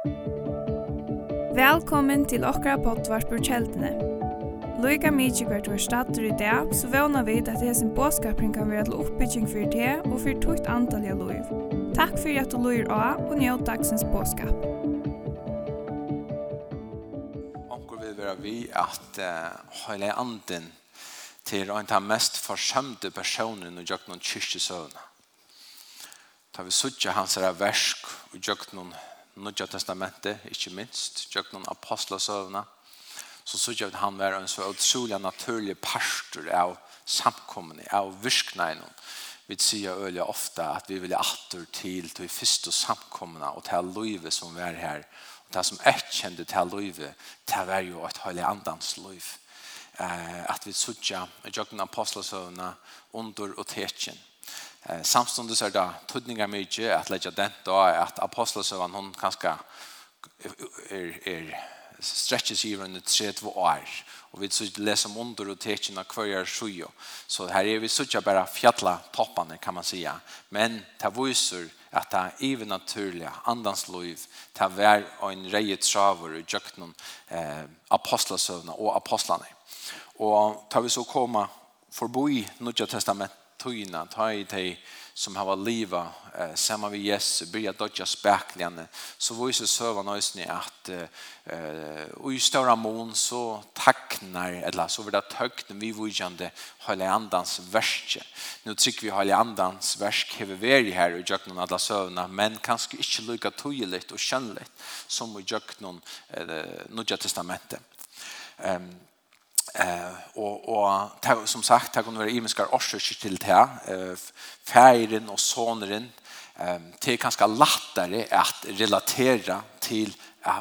Velkommen til okra pottvarpur kjeldene. Loika mykje hvert var stater i dag, så vana vi at hesen båskapring kan være til oppbygging for det og for tukt antall av loiv. Takk for at du loir av og njød dagsens båskap. Onkur vil være vi at uh, heile anden til å ta mest forsømte personen og gjøre noen kyrkjesøvne. Da vi sutja hans versk og gjøre noen Nødja testamentet, ikke minst, tjøkken apostlesøvna, så synes jeg at han var en så utrolig naturlig pastor av samkommende, av virknene. Vi sier øye ofte at vi vil atter til til første samkommende og til livet som var her. Og det som er kjente til livet, til var jo et høylig andans liv. Eh, at vi sier at tjøkken apostlesøvna under og tekjen samståndet så er det tydninga mykje at leggja den da at apostelsøvann hon kanskje er, er stretches i rundt 32 år og vi så leser om under og tekin av kvarjar sjujo så her er vi så bara fjalla toppane kan man säga men ta viser at det er naturliga andans liv det og en reie traver i djøknen eh, apostelsøvna og apostlane. Og ta vi så koma forbi Nudja testament tøyna, ta i teg som har liva eh, vi vid Jesus, börja dodja späckligen, så visar sövan ösning att eh, och i större mån så tacknar, eller så vil det tøkne vi vujande Heliga Andans verske. Nu trykker vi Heliga Andans versk hever veri här i jöknan alla søvna, men kanske inte lika tydligt och könligt som i jöknan eh, Nudja Testamentet. Um, Eh och och som sagt tar några imiskar orsaker till det eh färden och sonen ehm det är ganska lättare att relatera till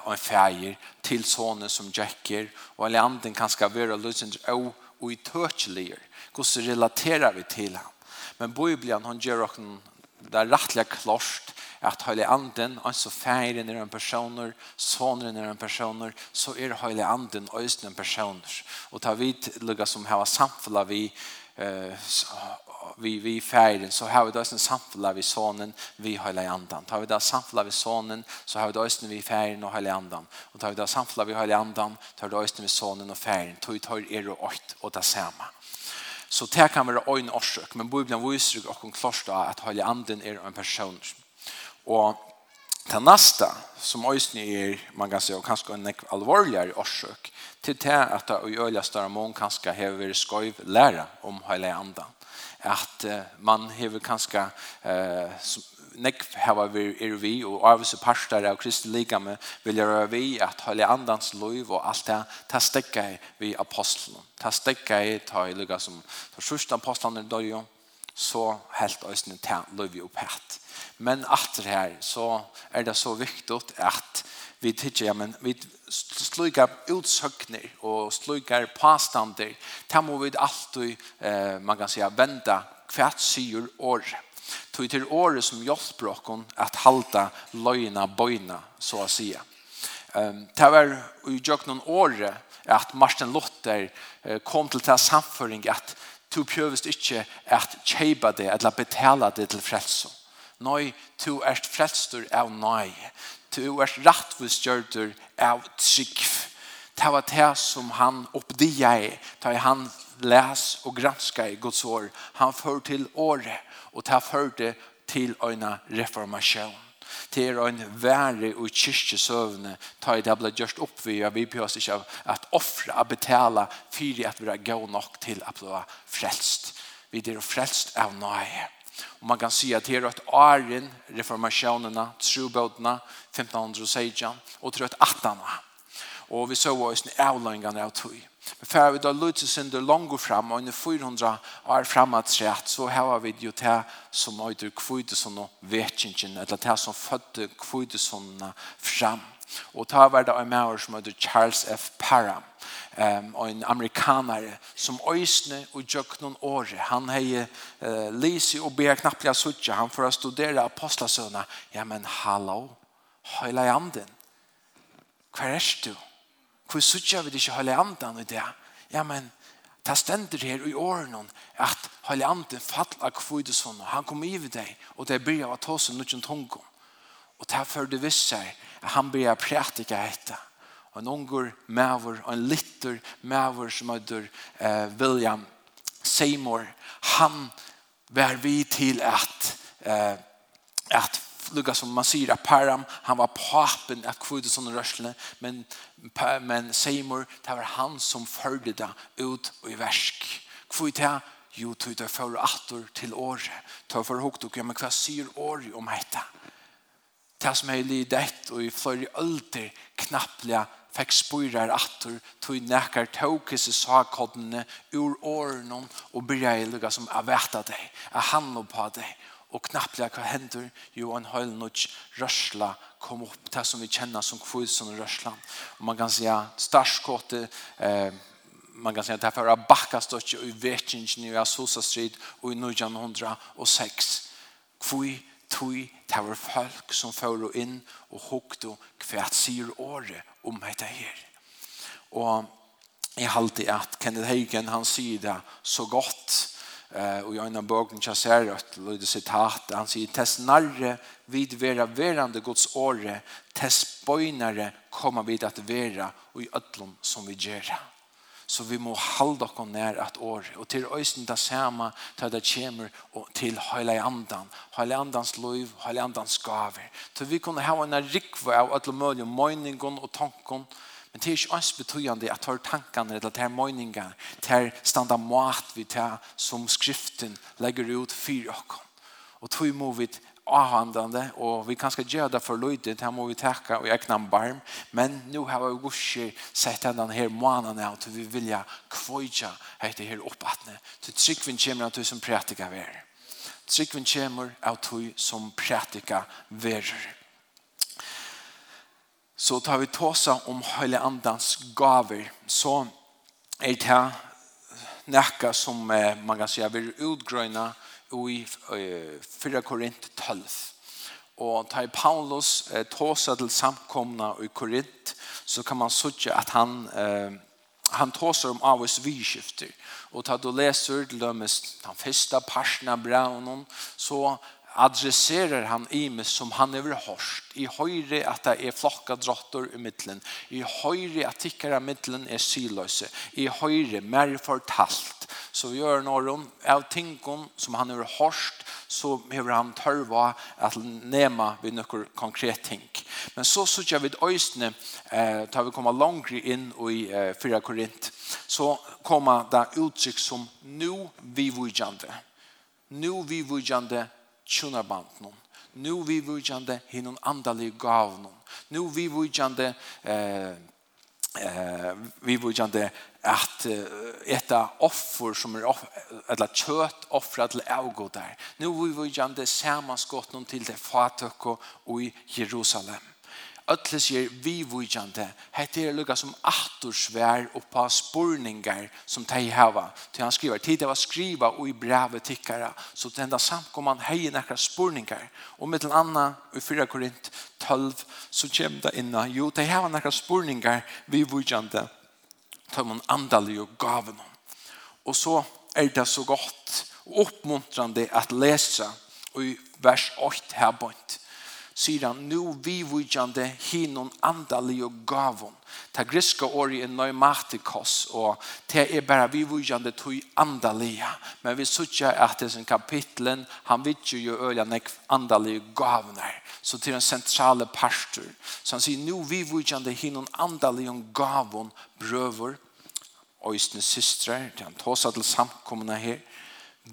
en färger till sonen som Jacker och alla andra ganska vara lusens o och i touchlier. Hur relaterar vi till han? Men Bibeln hon ger också det rättliga klart at høyle anden, altså færen er en personer, sonren er en personer, så er høyle anden øyne en personer. Og ta vidt lukka som hava samfella vi, eh, vi, vi færen, så har vi da en samfla vi sonen, vi høyle anden. Ta vi da samfella vi sonen, så har vi da øyne vi færen og høyle anden. Og ta vi da samfella vi høyle anden, tar vi da øyne vi sonen og færen, tog tar er og åkt og det samme. Så det kan være øyne årsøk, men Bibelen viser dere klart at høyle anden er en person. Og det neste, som øyne er, man kan si, og kanskje en alvorligere årsøk, til det at det i øyne større mån kanskje hever skøyv lære om hele andre. At uh, man har kanskje uh, nek hava vi er vi og avvise parstar av Kristi ligame vil gjøre vi at høyli andans loiv og alt det ta stekka vi apostlen ta stekka i ta i lukka som ta sørsta apostlen i døy så helt òsne ta loiv i opphett Men atter her så er det så viktig at vi tycker ja men vi slukar utsökner och slukar påstander, Där må vi alltid eh, man kan säga vända kvärt syr år. Tog till året som hjälper att halta löjna bojna så att säga. Ehm det var i jöknon året att Martin Luther kom till det samföring att du behövs inte att kjeba det eller betala det till frälsning Nei, tu erst frelstur av nei. Tu erst rattvistgjørtur av trygg. Det var det som han oppdia i, da han les og granska i Guds år. Han fører til året, og det førte til øyne reformasjon. Det er en verre og kyrkjesøvne, ta i det ble gjørst opp vi, og vi pjøs ikke av at offre og betale for at vi er gøy nok til at bli frelst. Vi er frelst av nøye. Og man kan si at her er et åren, reformasjonene, trobøtene, 1516, og tror at 18. Og vi så oss en avløngene av tog. Men før vi da løte synder langt fram, og under 400 år frem at sett, så har vi jo det som øyder kvidesene og vetjengen, eller det som fødte kvidesene fram. Og ta var det en maur som heter Charles F. Parham, um, og en amerikanare som øysne og gjøk noen år. Han har uh, lise og ber knapplega suttje. Han får studere apostlasøna. Ja, men hallo, høyla i anden. Hva er du? Hvor suttje vil ikke høyla i anden i det? Ja, men Ta stender her i åren at hele anden fattler av. Han kom i ved deg, og det blir av at ta seg noen. Og det fører det seg han blir prætika detta. En ungur mäver, en litter mäver som heter eh, William Seymour. Han var vi til at eh, at lukka som man sier at Param, han var papen at kvudde sånne rørslene, men, men Seymour, det var han som førte det ut og i versk. Kvudde det? Jo, tog det for atter til året. Tog for hokt tog jeg, men hva sier året om dette? det som er litt dett og i flere ølter knapplige fikk spyrer atter tog nekker tog i sakkoddene ur årene og byrja i lukka som er av deg, er handler på deg. Og knapplega hva hender? Jo en høyl nødt rørsla kom opp det som vi kjenner som kvudsen og rørsla. og man kan säga starskåte eh, man kan säga att det här var backastøtje og i vetjingen i Asosa Street og i 1906 kvui tui det var folk som fører inn og hukte kvært sier året om dette her. Og jeg halte at Kenneth Hagen han sier det så godt eh, og i en av bøkene jeg ser et løyde sitat han sier «Tess narre vid vera verande Guds åre tess bøynare kommer vid at vera og i ødlom som vi gjør» så vi må halda okkom nær at år. Og til øysten det samme til det kommer og til hele andan. Hele andans liv, hele andans gaver. så vi kunne ha en rikve av alle mulige møyningen og tanken. Men det er ikke ens betydende at tar tankene eller tar møyningen, tar standa mat vi tar som skriften legger ut for okkom. Og tog må vi avhandlande och vi kanske gjøre det för løyde det här må vi takke och jag knam barm. Men nu har vi gusche sett denne her månene att vi vill kvøyja kvojja her här til till kommer av du som praktika ver. Tryckvin kommer av du som praktika ver. Så tar vi tåsa om hela andans gaver. Så er det här näka som man kan säga vi utgrøyna i eh, 4 Korint 12. Og tar Paulus eh, tåsa til samkomna i Korint så kan man sutja at han han tåsar om av oss vidskifter. Og ta du leser til dømes den første parsen av braunen så adresserar han Imes som han er hørst. I høyre att det är flocka drottor i mittlen. I høyre att tickar i er är. I høyre mer fortalt så vi gjør noen av tingene som han har hørt, så har han tørva at nema vi noen konkret ting. Men så synes jeg vi øyne, eh, tar vi kommer langere inn i eh, 4 Korint, så kommer det uttrykk som «nu vi vujande». «Nu vi vujande någon «Nu vi vujande hinnon gav någon «Nu vi vujande eh, eh, vi vujande att äta offer som är eller kött offra till avgudar. Nu vi vi jam det sammanskott någon till det fatok och i Jerusalem. Ötles ger vi vujande. jam det. Hette er lukka som attorsvär og på spurningar som tei hava. Til han skriver tid det var skriva og i brevet tikkara, så til enda samkomman hei nekra spurningar. Og med til anna, i 4 Korint 12 så kjem det inna, Jo, det här nekra spurningar vi vujande tar man andalig og gaven. Og så er det så godt og oppmuntrande at lese i vers 8 her bort sier han, nu vi vujande hinon andalig og gavon. Ta griska ori er neumatikos, og det er bara vi vujande tui andaliga. Men vi sutja at det som kapitlen, han vet jo øyla nek andalig gavner. Så til en sentrale pastor. Så han sier, nu vi vujande hinon andalig og gavon brøver, øysne systrar, han tåsa til samkomna her,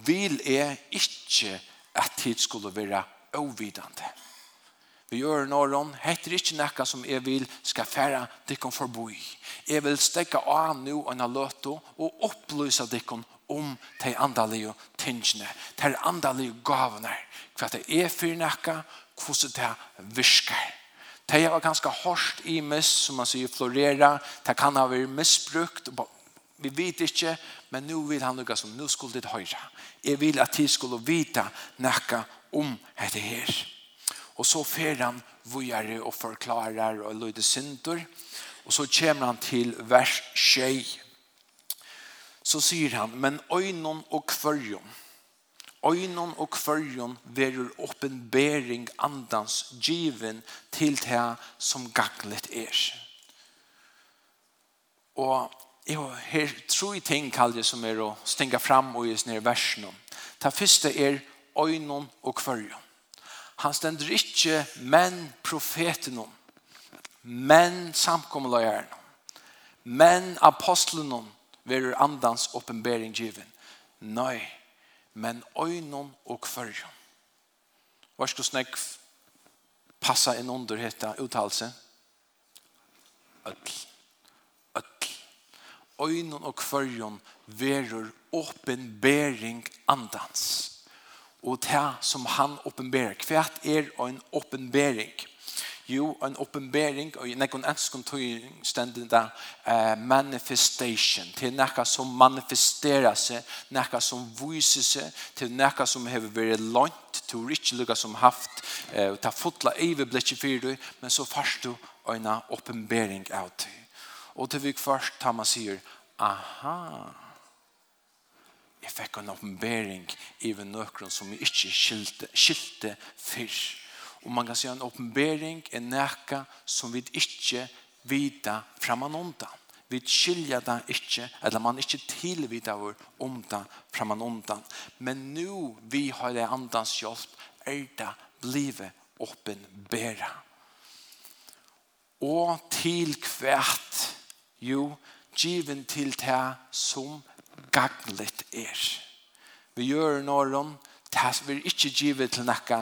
vil er ikkje at tid skulle være ovidande vi gjør noen, heter ikke noe som jeg vil skal fære dikken forboi. Jeg vil stekke av nu og en løte og opplyse dikken om de andalige tingene, de andalige gavene, hva det er for noe, hvordan det virker. Det var ganske hårst i mis, som man sier, florera. Det kan ha vært misbrukt. Vi vet ikke, men nu vil han lukka som, nå skulle det høre. Jeg vil at de skulle vite noe om dette her. Og så fer han vujare og forklarar og løyde synder. Og så kommer han til vers 6. Så sier han, men øynon og kvørjon, øynon og kvørjon verur oppenbering andans given til det som gaglet er. Og jo, her tror jeg ting kallet som er å stinga fram og i snir versen. Det første er øynon og kvørjon. Han stender ikke men profeten om, menn samkommeløyeren, men apostelen om, verur andans oppenbering given. Nei, men øynon og kvarjon. Hva skal snakk passa inn under dette uttalelse? Øtl. Øtl. Øynon og kvarjon verur åpenbering andans og det som han oppenberer. Hva er en oppenbering? Jo, en oppenbering, og i nekon enskon tog stendet det, manifestation, til nekka som manifesterer seg, nekka som viser seg, til nekka som har vært langt, til ikke lukka som haft, uh, ta fotla iverblikki fyrir du, men så først du en oppenbering av det. Og til vi først, tar man sier, aha, jeg fikk en oppenbering i nøkron som jeg ikke skilte, skilte fyrr. Og man kan si en oppenbering er nækka som vi ikke vita framan ondan. Vi skilja det ikke, eller man ikke tilvita vår ondan framan ondan. Men nu vi har det andans hjelp, er det blive oppenbera. Og til kvært, jo, given til det som gagneligt er. Vi gjør noen, det vil ikke give til noe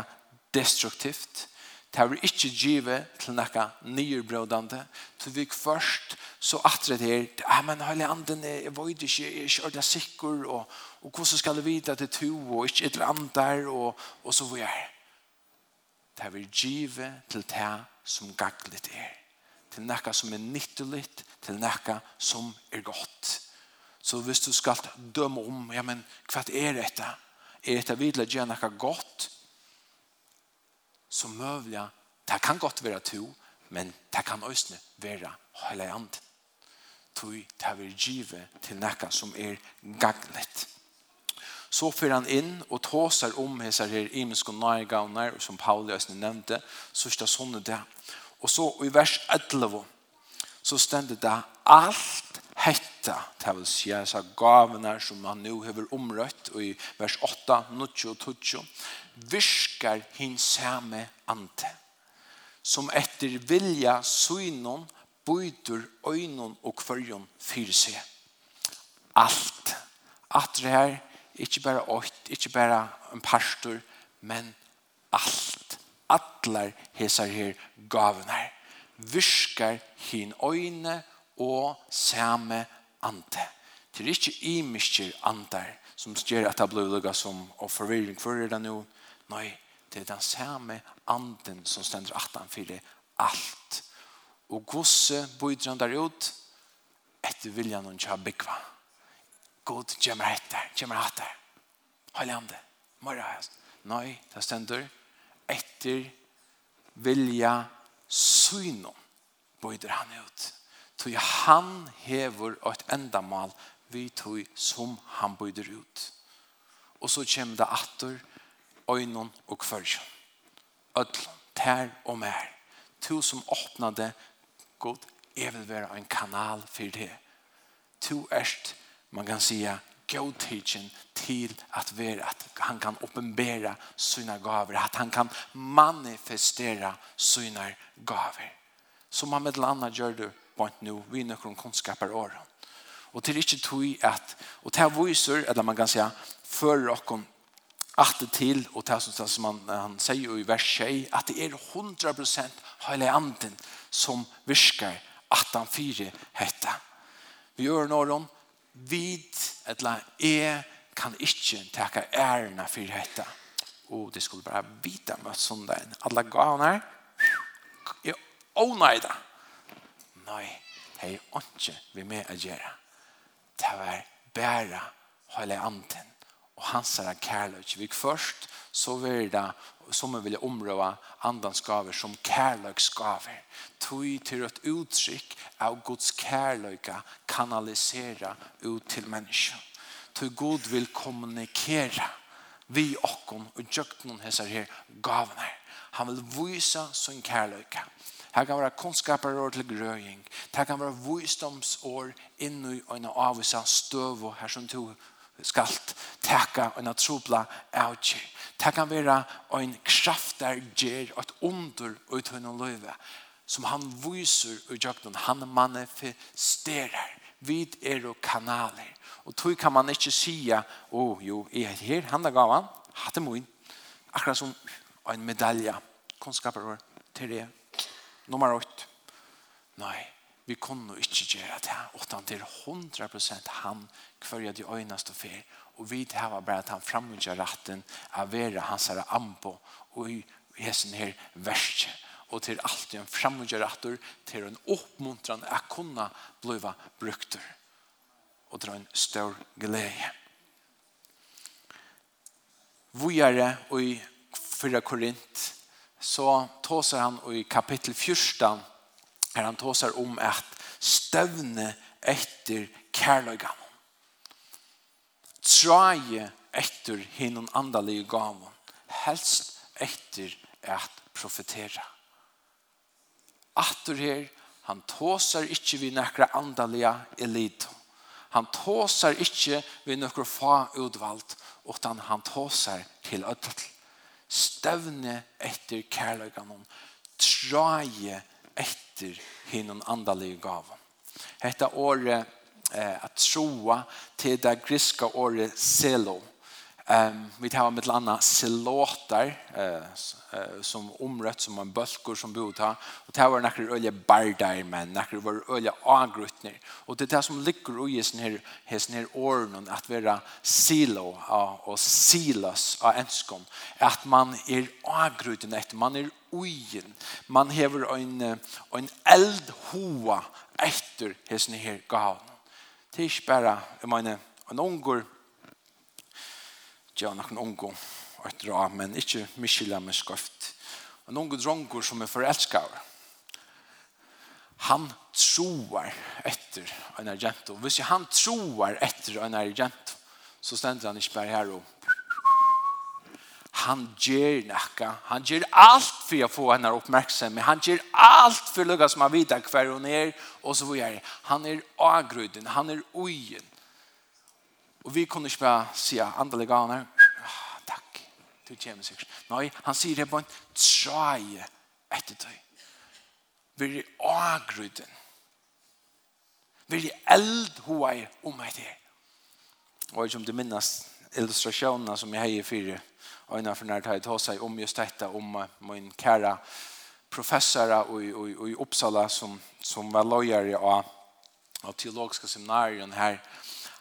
destruktivt, det vil ikke give til noe nyrbrådende, til vi først så atre det her, ja, men hele anden, jeg vet ikke, jeg er ikke ordentlig sikker, og, og hvordan skal jeg vite at det er to, og ikke et eller annet der, og, og så videre. Det vil give til det som gagneligt er til noe som er nyttelig, til noe som er godt. Så hvis du skal døme om, ja, men hva er dette? Er dette videre gjør noe godt? Så møvlig, det kan godt være to, men det kan også være hele andre. Tui, det vil give til noe som er gagnet. Så fyrir han inn og tåser om hese her imensk og nærgavnar, som Pauli Øsne nevnte, så er det sånne det. Og så i vers 11, så stender det alt hett detta, det vill säga dessa gavorna som han nu har omrött og i vers 8, 9 och 10 virkar hinsame ante som efter vilja synon byter øynon og kvørjon fyrir seg. Alt. At det her, ikke bare åkt, ikke bare en pastor, men alt. Atlar hesar her gaven Viskar Virkar hin øyne og same ante. Det er ikke imiske antar som gjør at det blir lukket som og forvirring for det nå. Nei, det er den samme anden som stender at han fyrer alt. Og gosse bøyder han der ut etter vilja noen ikke byggva. God kommer etter, kommer etter. Høylig ande, morra hest. Nei, det stender etter vilja synon bøyder han ut. Tog han hever et endamal vi tog som han bøyder ut. Og så kommer det atter, øynene og kvørsjon. Ødl, tær og mer. To som åpnade, god, jeg vil være en kanal for det. To erst, man kan sige, god teaching til at, være, at han kan oppenbære sina gaver, at han kan manifestere sina gaver. Som han med landa gjør det bant nu vi nøkron kunnskapar åra. Og til ikkje tui at, og til viser, eller man kan säga, fører okkon atte til, og til som, som han, han sier i vers 6, at det er 100% hele anden som virker at han fire hette. Vi gjør noen vid, eller jeg kan ikkje teka ærena fire hette. Og det skulle bare vite med sånn der. Alle gavene er, er ånøyda. Oh, nei, hei ikke vi med å gjøre. Det var bæra hele anden og hans er kærløk. Vi først så vil det som vi vil område andans gaver som kærløksgaver. Tøy til et uttrykk av Guds kærløk kanalisera ut til mennesker. Tøy god vil kommunikere vi okkon og jøkken hessar her gavene. Han vil vise sin kærløyka. Her kan være kunnskaperår til grøying. Her kan være visdomsår innu og en avvisa støv og her som to skalt teka og en trobla avgjør. Det kan være en kraft der gjør et under ut av løyve som han viser i jøkken. Han manifesterer. Vi er og kanaler. Og tog kan man ikke si å oh, jo, jeg er her, han er gavan, hatt er min. Akkurat som en medalja. Kunnskaper til det Nummer 8. Nei, vi kunne ikke gjøre det. Og det er 100% han kvarje de øyneste fer. Og vi har bare at han framgjør retten av være hans her ambo og i hessen her verset. Og til alt en framgjør retter til en oppmuntran å kunne bliva brukt. Og dra en stor glede. Vi er i 4 Korint så tåser han i kapitel 14 er han tåser om at stövne efter kärlegan. Traje efter hinnom andalige gamon. Helst efter att profetera. Atter her, han tåser ikkje vi nekra andalige elito. Han tåser ikkje vi nekra fa utvalgt, utan han tåser til ødelt stevne etter kærløkanon, traje etter hinnom andalige gaven. Hetta året eh, at troa til det griska året selo. Um, vi tar med landa silåtar eh, som omrött som en bölkor som bor ta och det var några olja bardar men några var olja agrutner och det där som ligger i sen här her här at att vara silo och silas av enskom att man är agruten ett man är ojen man hever en en eldhoa efter hästen här gav det är bara jag menar en ungur gjør noen unge og et dra, men ikke miskylda med skøft. En unge dronker som er forelskere. Han troer etter en agent. Og hvis han troer etter en agent, så stender han ikke bare her og han gjør noe. Han gjør alt for å få henne oppmerksomhet. Han gjør alt for å lukke som han vet hver hun er, og så videre. Han er avgrunnen, han er ugen. Og vi kunne ikke bare si andliga ganer. Ah, takk, Du kommer sikkert. Nei, han sier det på en trai etter deg. Vi är agruden. Vi är eld hoa om det. Och som du minnes illustrationerna som jag har i fyra öjna för när jeg här sig om just detta om min kära professor och och i Uppsala som som var løyere av av teologiska seminarien här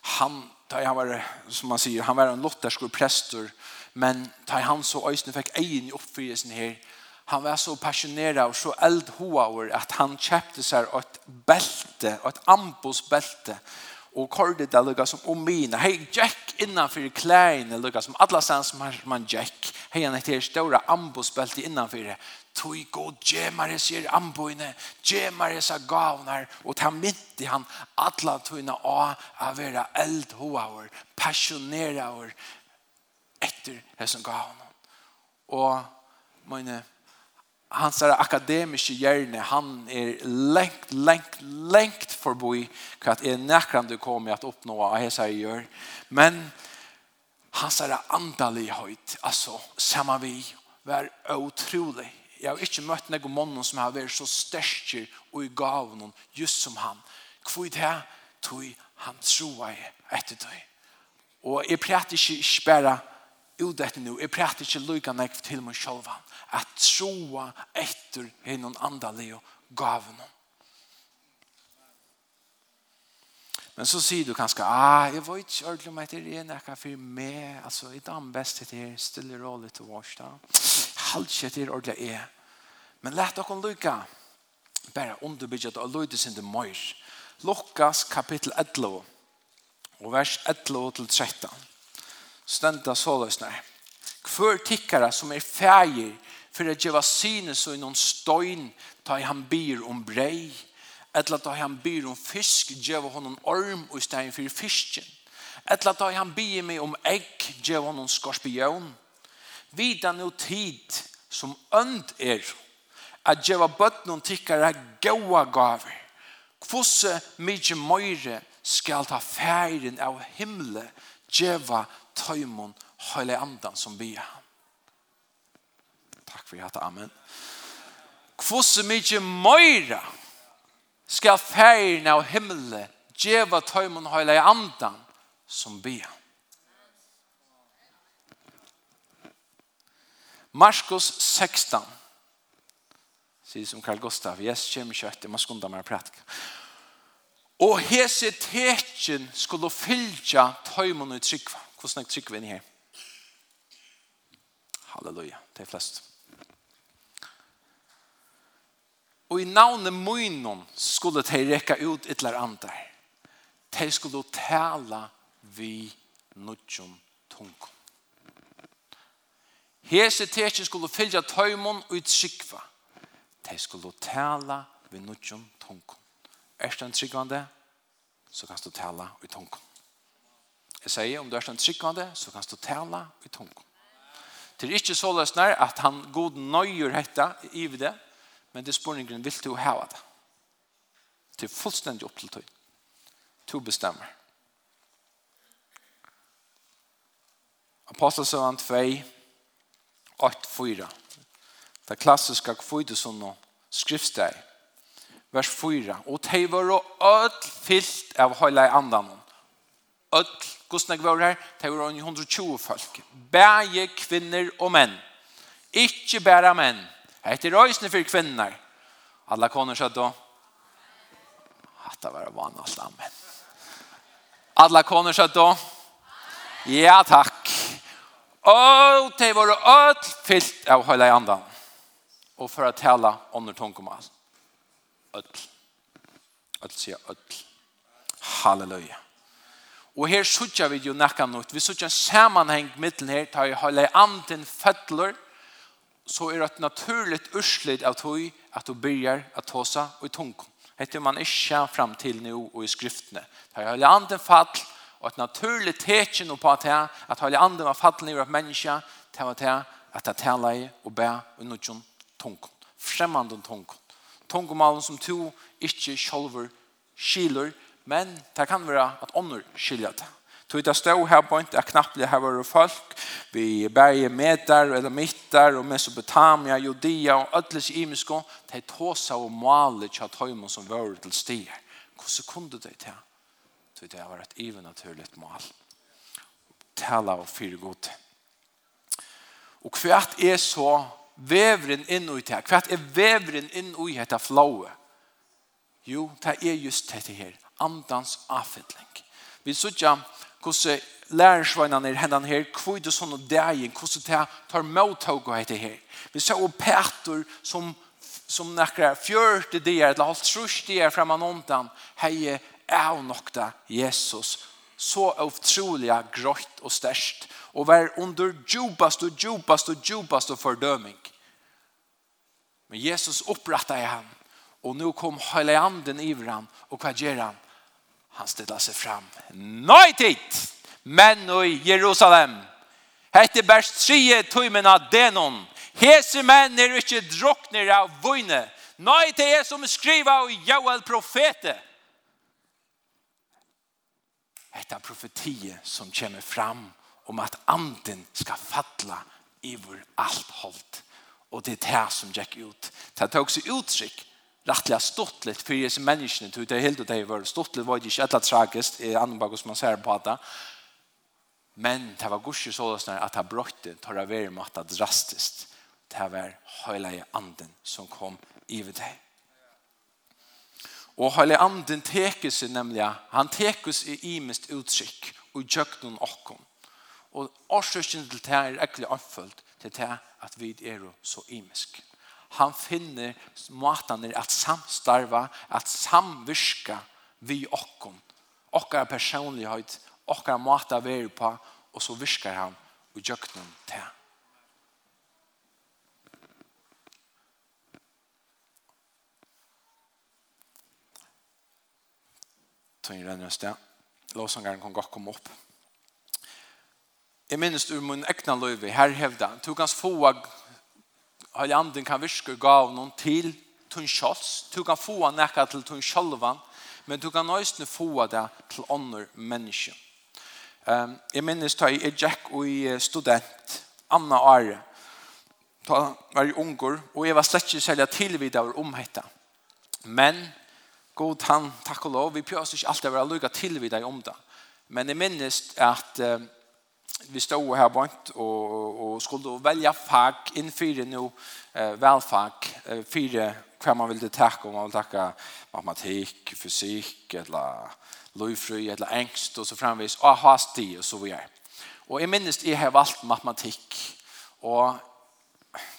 han Da han var som man sier, han var en luthersk präster men da han så øyne fick en i uppfyllelsen här han var så passionerad och så eldhoaur att han kjøpte seg et bälte et ambosbälte og kordet det lukket som om mine. Hei, Jack innanfyr klæene lukket som alla stans som har man Jack. Hei, han heter ståra ambosbelti innanfyr. Tui god, djemare sier amboine, djemare sa gavnar, og ta mitt i han alla tuina a a vera eldhoaur, passioneraur, etter hesson gavnar. Og mine hans er akademiske hjerne, han är lengt, lengt längt förbi att är näkran du kommer att uppnå vad jag säger gör men hans här andalighet alltså sammen vi var otrolig jag har inte mött någon man som har varit så störst och i gav någon just som han. Kvid det tog han troa etter det och jag pratar inte bara ut dette nu, jeg prater ikke lykke nek til meg selv. at troa etter hinnon andalig og gaven Men så sier du kanskje, ah, jeg vet ikke ordentlig om etter en ekka for meg, altså, i dag best til det, stille rolle til vårs da, halvt ikke til ordentlig er, men lett dere lykke. bare underbygget og lykke sin til møyr, Lukas kapittel 11, og vers 11 til 13, stenda såløsner. Hver tikkara som er fægir for at geva synes og innan støyn ta han byr om brei, Eller ta han byr om fisk, geva honom orm og stein for fisken, etla ta han byr med om egg, geva honom skorpion. Vida no tid som ønd er, at djeva bøtnen tikkara gaua gaver, kvosse mykje møyre skal ta færen av himle djeva tøymon høyle andan som vi han. Takk for hjertet, amen. Kvosse mykje møyra skal færna av himmelen djeva tøymon høyle andan som vi han. Marskos 16 sier som Carl Gustav, yes, kjem kjøtt, man skundar meg prætka. Og hese tekjen skulle fylja tøymon i tryggvann. Hvordan jeg trykker vi inn her? Halleluja, det er flest. Og i navnet munnen skulle de rekka ut et eller annet. De skulle tale vi nødgjom tunkom. Hese tekjen skulle fylja tøymon og utsikva. De skulle tala vi nødgjom tunkom. Er det en tryggvande, så kan du tala i tunkom. Jeg sier, om du er en tryggande, så kan du tala i tungen. Det er ikke så løsner at han god nøyer hette i det, men det er spørningen, vil du ha det? Det er fullstendig opp til tøy. To bestemmer. Apostelsøvann 2, 8, 4. Det klassiske kvide som nå skriftsteg. Vers 4. Og de var og ødel fyllt av høyla i andan. Ødel Hvordan jeg var her? Det var 120 folk. Bæge kvinner og menn. Ikke bare menn. Hette røysene for kvinner. Alla koner sa då. det var vanligt amen. Alla koner sa då. Ja, tack. Och det var öll fyllt av hela andan. Och för att tale under det tunkomal. Öll. sier säger öll. Halleluja. Og her sutja vi jo nekka nøyt. Vi sutja en samanheng mittlen her, ta i halei anden fødler, så er det naturligt urslid av tog at du byrjar at tåsa og i tungkom. Hette man ikke fram til nu og i skriftene. Ta i halei anden fall, og et naturligt tekin på at jeg, at halei anden var fall nivå av menneska, ta var det at jeg tala i og bæ og nødjon tungkom. Fremmande tungkom. Tungkomalen som to ikke sjolver skiler, Men det kan være at ånder skiljer det. Tog det stå her på ikke, knapt knappelig her var folk, vi berger medar, eller mittar, og Mesopotamia, Judea, og ødeles imisko, De er tåsa og maler til at høymen som var til stier. Hvordan kunne det til? Tog det var et ivenaturlig mal. Tala og fire god. Og hva er så vevren inn i det Hva er vevren inn i dette flået? Jo, det er just dette her andans avfittling. Vi sutja hvordan lærersveinene er hendene her, hvor det sånne dagen, hvordan det tar måttog og heter her. Vi ser jo Peter som, som nekker fjørte der, eller alt trus her fremme nåntan, hei er nok da Jesus, så utrolig grått og størst, og vær under djupast og djupast og djupast og fordøming. Men Jesus opprettet i ham, og nå kom Heileanden i hverandre, og hva gjør han? han ställde seg fram. Nej tid! Men i Jerusalem. Hette bärs tøymen av denon. Hese menn er ikke drukner av vøyne. Nei, til er som skriva av Joel profete. Hette profetie som kommer fram om at anden skal falla vår alt holdt. Og det er det som gikk ut. Det tok seg uttrykk rettelig stått litt for disse menneskene, til det hele det var stått litt, var det inte alla tragisk, i andre bak bagos man ser på det. Men det var gusje sådant at det brøtte, tar över matta drastiskt. Det var hela anden som kom i över dig. Och hela anden teker sig nemlig, han teker sig i mest og och noen och Og orsaken til det er äckligt anföllt til det at vi er så imisk han finner måtaner att samstarva, att samvirka vi okkom. Okkar personlighet, okkar måta vi på og så virkar han og jöknen til. Tøyen renner oss det. Låsangeren kan godt komme opp. Jeg minnes ur min egna løyve, her hevda, Du kan få Heilig anden kan virke gav noen til tun kjolls. Du kan få nekka til tun kjolvan, men du kan nøysene få det til andre mennesker. Um, jeg minnes da jeg gikk og jeg student, Anna Are, da var jeg unger, og jeg var slett ikke særlig tilvidet over omhetta. Men, god han, takk og lov, vi pjøs ikke alltid å være lykka tilvidet om det. Men jeg minnes at um, vi stod här bort och, och skulle välja fag inför nu eh, velfag, eh, fire hva man ville takke, om man ville takke matematikk, fysikk, eller løyfrøy, eller engst, og så fremvis, og ha sti, og så videre. Og jeg minnes, jeg har valgt matematikk, og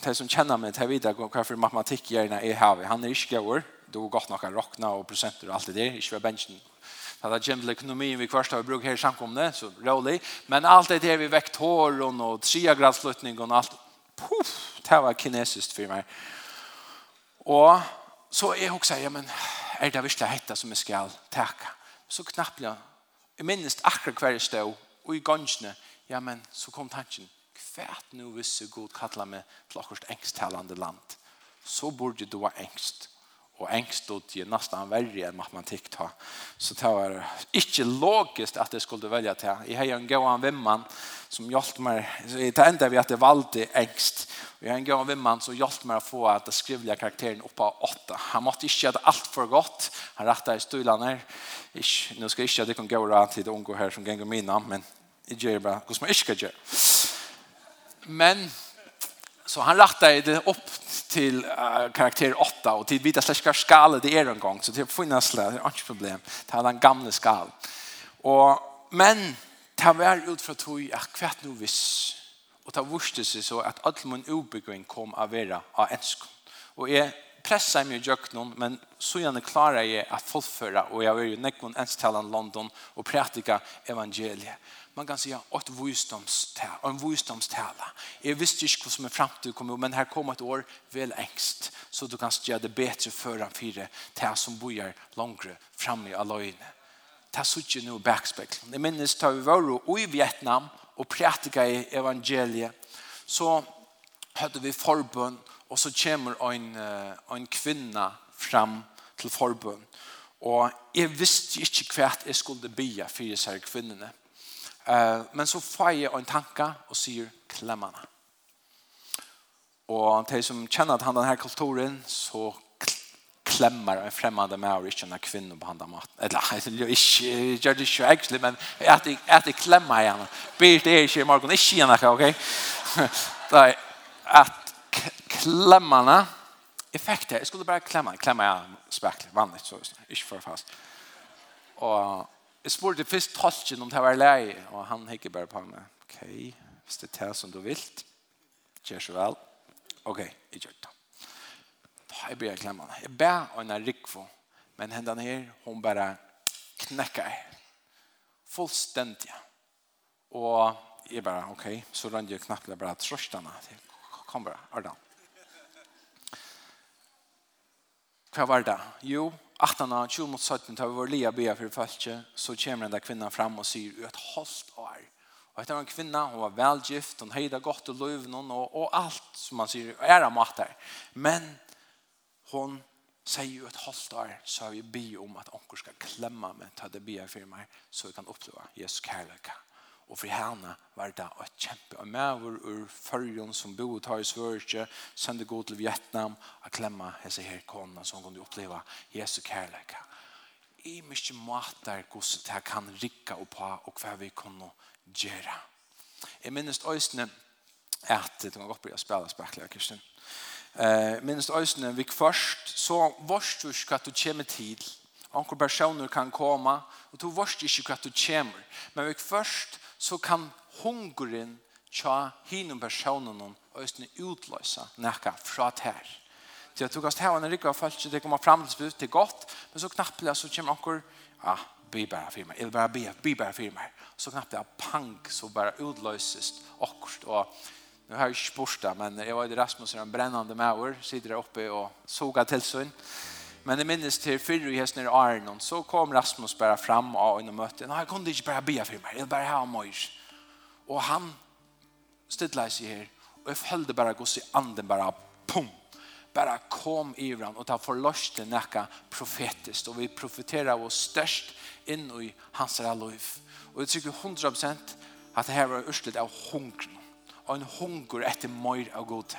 de som kjenner meg, de vet for matematikk gjerne jeg har. Han er ikke gøyere, det er godt nok å råkne og prosenter og alt det der, ikke ved bensjen Så det kommer til økonomien vi kvarst har brukt her i samkomne, så rolig. Men alt det her vi vekt hår og triagradflytning og alt, puff, det var kinesisk for meg. Og så er hun sier, ja, men er det virkelig hette som jeg skal takke? Så knappt jeg, jeg minnes akkurat hver jeg stod, og i gansjene, ja, men så kom tanken, hvert nu visse god kattler meg til akkurat engsttalande land. Så burde du ha engst og engst engstod i nesten verre enn matematikk ta. Så det var ikke logisk at jeg skulle velge til. Jeg har en gåan vimman som hjälpte meg, Det enda vi at det valgte engst. Jag har en gåan vimman som hjälpte meg å få at det skrivelige karakteren opp av åtta. Han måtte inte göra alt for godt. Han rettet i stolarna. Nå skal jeg ikke att det kan gå til det unge her som ganger mine, Men jeg gjør bara hur som jag inte ska göra. Men Så han rattade det upp till uh, karaktär 8 och till vita släskar skala det är en gång så det finns det är inte problem. Det hade den gamla skal. Och men ta väl ut för tog att kvart nu viss och ta vurste sig så att all mun obegrin kom av vera av ensk. Och är pressar mig jöknon men så gärna klarar jag att fullföra och jag är ju nekon ens talan London och pratika evangeliet. Man kan säga att visdomstal, en visdomstala. Jag visste inte vad som är framtid kommer men här kommer ett år väl ängst så du kan göra det bättre för en fyra till som bojar långre fram i alöjne. Ta suttje nu backspegeln. Det minns tar vi var i Vietnam och praktika evangeliet så hade vi förbund og så kommer en, en kvinna fram til forbund. Og jeg visste ikke hva jeg skulle bya for disse kvinnene. Uh, Men så får jeg en tanke og sier klemmene. Og de som kjenner at han denne kulturen, så klemmer en fremmede med og ikke en kvinne på handa maten. Eller, jeg gjør det ikke egentlig, men at jeg, at jeg klemmer igjen. Byr det ikke i morgen, ikke igjen, ok? Nei, at klemmene. Jeg fikk det. Jeg skulle bare klemme. Klemme jeg spekler, vanlig, så ikke for fast. Og jeg spurte først tolken om det var lei, og han hikker bare på meg. Ok, hvis det er det som du vil, gjør så vel. Ok, jeg gjør det. Da jeg blir klemmene. Jeg ber og en rikvo, men hendene her, hun bare knekker. Fullstendig. Og jeg bare, ok, så rann jeg knapt bare trøstene til. Kom bare, Ardan. hva var det? Jo, 18 av 20 mot 17 tar vi vår lia bia for falske, så kommer den der kvinnan fram og sier ut holdt år. Og etter en kvinna, hun var velgift, hun heida godt og løv noen, og, og alt som man sier er av mat der. Men hun sier jo et halvt år, så har vi bi om at onker skal klemme meg, ta det bia for meg, så vi kan oppleve Jesus kærlighet. Og for henne var det et kjempe. Og med vår ur følgen som bo og tar i Sverige, sende god til Vietnam, og klemme hese her kona som kunne oppleve Jesu kærleika. I mye måter hvordan det kan rikka opp på, og hva vi kunne gjøre. Jeg minnes øyne at, det kan godt bli å spille spekler, Kristian. Eh, minnes øyne, vi først, så vårt du skal du komme til, Onkel personer kan komme, og du vårt ikke hva du kommer. Men vi først, så kan hungeren tja hinum personen og østene utløse nekka fra tær. Så jeg tok oss her, og når jeg har følt det kommer frem til det er godt, men så knappelig så kommer anker, ja, bli bare for meg, eller bare bli, bli bare for meg. Så knappelig, pang, så bare utløses akkurat, og nu har jeg ikke spurt det, men jeg var i Rasmus, en brennende maur, sitter der oppe og soga til sønn. Men jeg minnes til fyrre i hesten i Arnon, så kom Rasmus bare fram av og møtte. Nei, jeg kunne ikke bare be for meg, jeg bare ha møys. Og han stedde seg her, og jeg følte bare gå seg anden, bare pum, bara kom i han og ta forløste nekka profetiskt og vi profeterar oss størst inn i hans liv og jeg tykker 100% at det her var urslet av hunger, og en hunger etter mer av godhet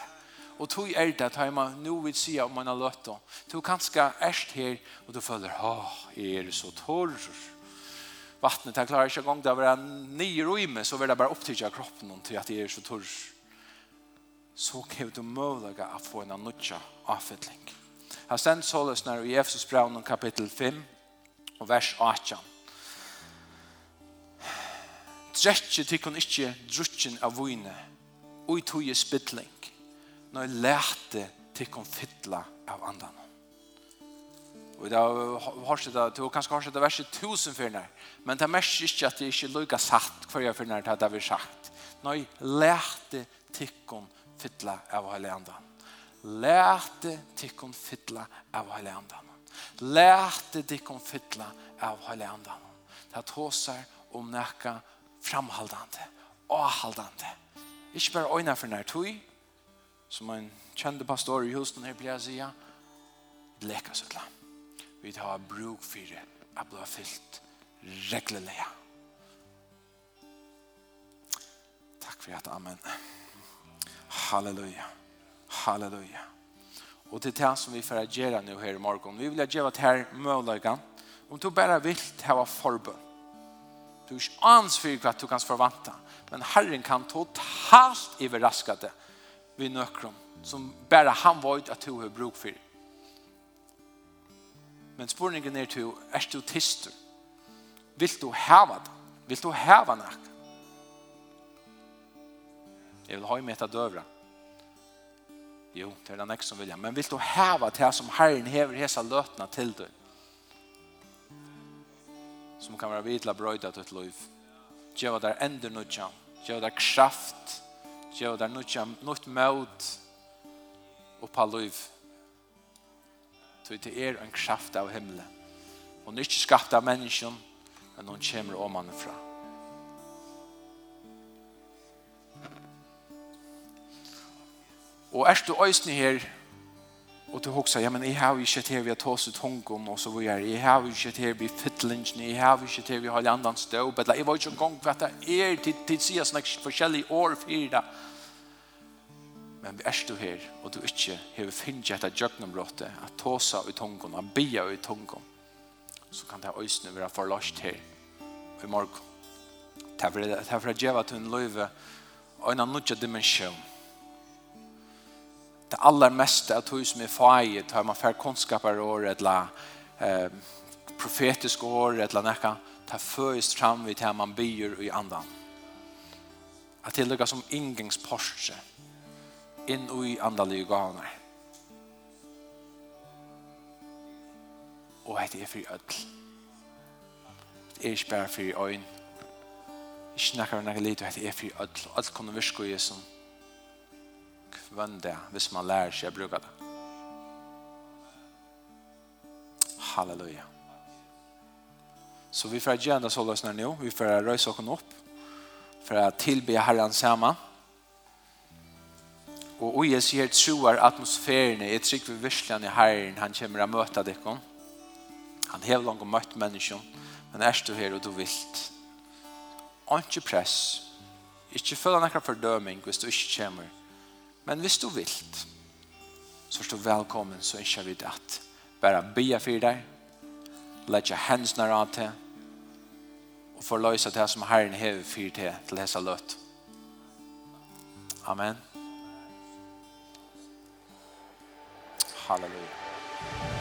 Og tog er det at man nå vil si om man har løtt då. Tog kanskje erst her, og du føler, åh, er det så torr? Vattnet her klarer ikke en gang, det var nye rymme så vil det bare opptidja kroppen til at det er så torr. Så kan du mulig at få en nødja avfittling. Her stendt såles när i Efesus brev kapittel 5, og vers 18. Drekje tykkun ikkje drutjen av vune, ui i tog i spittling når jeg lærte til å fytle av andan. Og da har jeg det, og kanskje har jeg det verset tusen fyrner, men det mest ikke at det ikke lukka satt hver jeg fyrner nær til det vi har sagt. Når jeg lærte til å fytle av hele andan. Lærte til å fytle av hele andan. Lærte til å fytle av hele andan. Det er tåser om nækka framhaldande, avhaldande. Ikke bare øyne for nær tog, som en kjente pastor i Houston her pleier å si, bleka søtla. Vi tar bruk for det, jeg blir fyllt reglelig. Takk for at, amen. Halleluja. Halleluja. Og til det som vi får gjøre nå her i morgen, vi vil gjøre det her mulighet. om du bare vil ha forbund, Du er ikke ans for hva du kan forvente, men Herren kan totalt overraske det vid nøkron, som bare han var at du har bruk for. Men spørningen er til, er du tister? Vil du heve det? Vil du heve nack? Jeg vil ha i meta døvra. Jo, det er den nästa som vil jeg. Men vil du heve det som Herren hever hese løtene til deg? Som kan være vidla brøyda til et liv. Gjöva der ender nudja. Gjöva der kraft. Gjöv där något mot och på liv. Tog till er en kraft av himlen. Hon er ikke skapt av mennesken, men hon kommer om man fra. Og er du øyne her, og du hoksa, ja men jeg har ikke til vi har tagit ut honkom og så vad er, jeg har ikke til här vi fytlingen, jeg har ikke til vi har en annan stå men jeg var ikke en for at det er til, til sig snack forskjellige skälla år fyra men vi er du her, og du ikke har finnet etter jöknombrottet at tåsa ut honkom at bia ut honkom så kan det här være vara her i morgen. Därför är det att jag har gett en löjve och en annen dimensjon, det allra meste av tog som er feie, tar man färre kunnskaper år eller eh, profetisk år eller näka ta først fram vid här man byr i andan. Att tillägga som ingångsporsche in i andaliga ganar og det er for ødel. Det er ikke bare for øyn. Ikke nekker og nekker lite det er for ødel. Alt kunne virke i som vann det hvis man lærer seg å bruke det. Halleluja. Så vi får gjerne så løsene nå. Vi får røyse oss opp for å tilbe Herren sammen. Og og jeg sier troer atmosfæren er trygg ved virkelig i Herren. Han kommer å møte dere. Han har langt møtt mennesken. Men er du her og du vilt. Ikke press. Ikke følge noen fordøming hvis du ikke kommer Men hvis du vil, så er du velkommen, så ikke vi det at bare be for deg, letja hensene av til, og forløse det som Herren hever for til, til hese løtt. Amen. Halleluja.